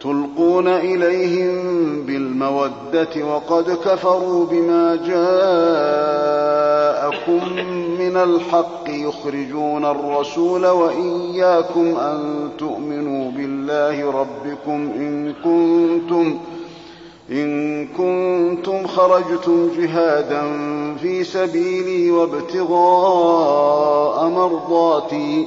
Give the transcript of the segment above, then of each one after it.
تلقون إليهم بالمودة وقد كفروا بما جاءكم من الحق يخرجون الرسول وإياكم أن تؤمنوا بالله ربكم إن كنتم إن كنتم خرجتم جهادا في سبيلي وابتغاء مرضاتي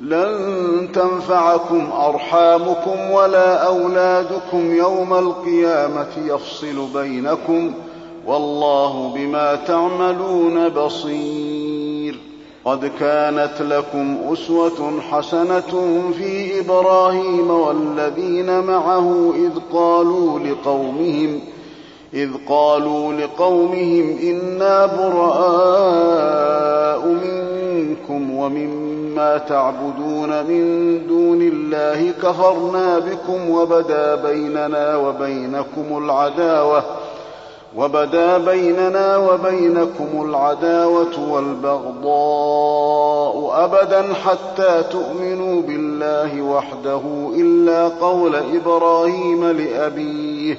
لن تنفعكم أرحامكم ولا أولادكم يوم القيامة يفصل بينكم والله بما تعملون بصير. قد كانت لكم أسوة حسنة في إبراهيم والذين معه إذ قالوا لقومهم إذ قالوا لقومهم إنا براء منكم ومما تعبدون من دون الله كفرنا بكم وبدا بيننا وبينكم العداوة وبدا بيننا وبينكم العداوة والبغضاء أبدا حتى تؤمنوا بالله وحده إلا قول إبراهيم لأبيه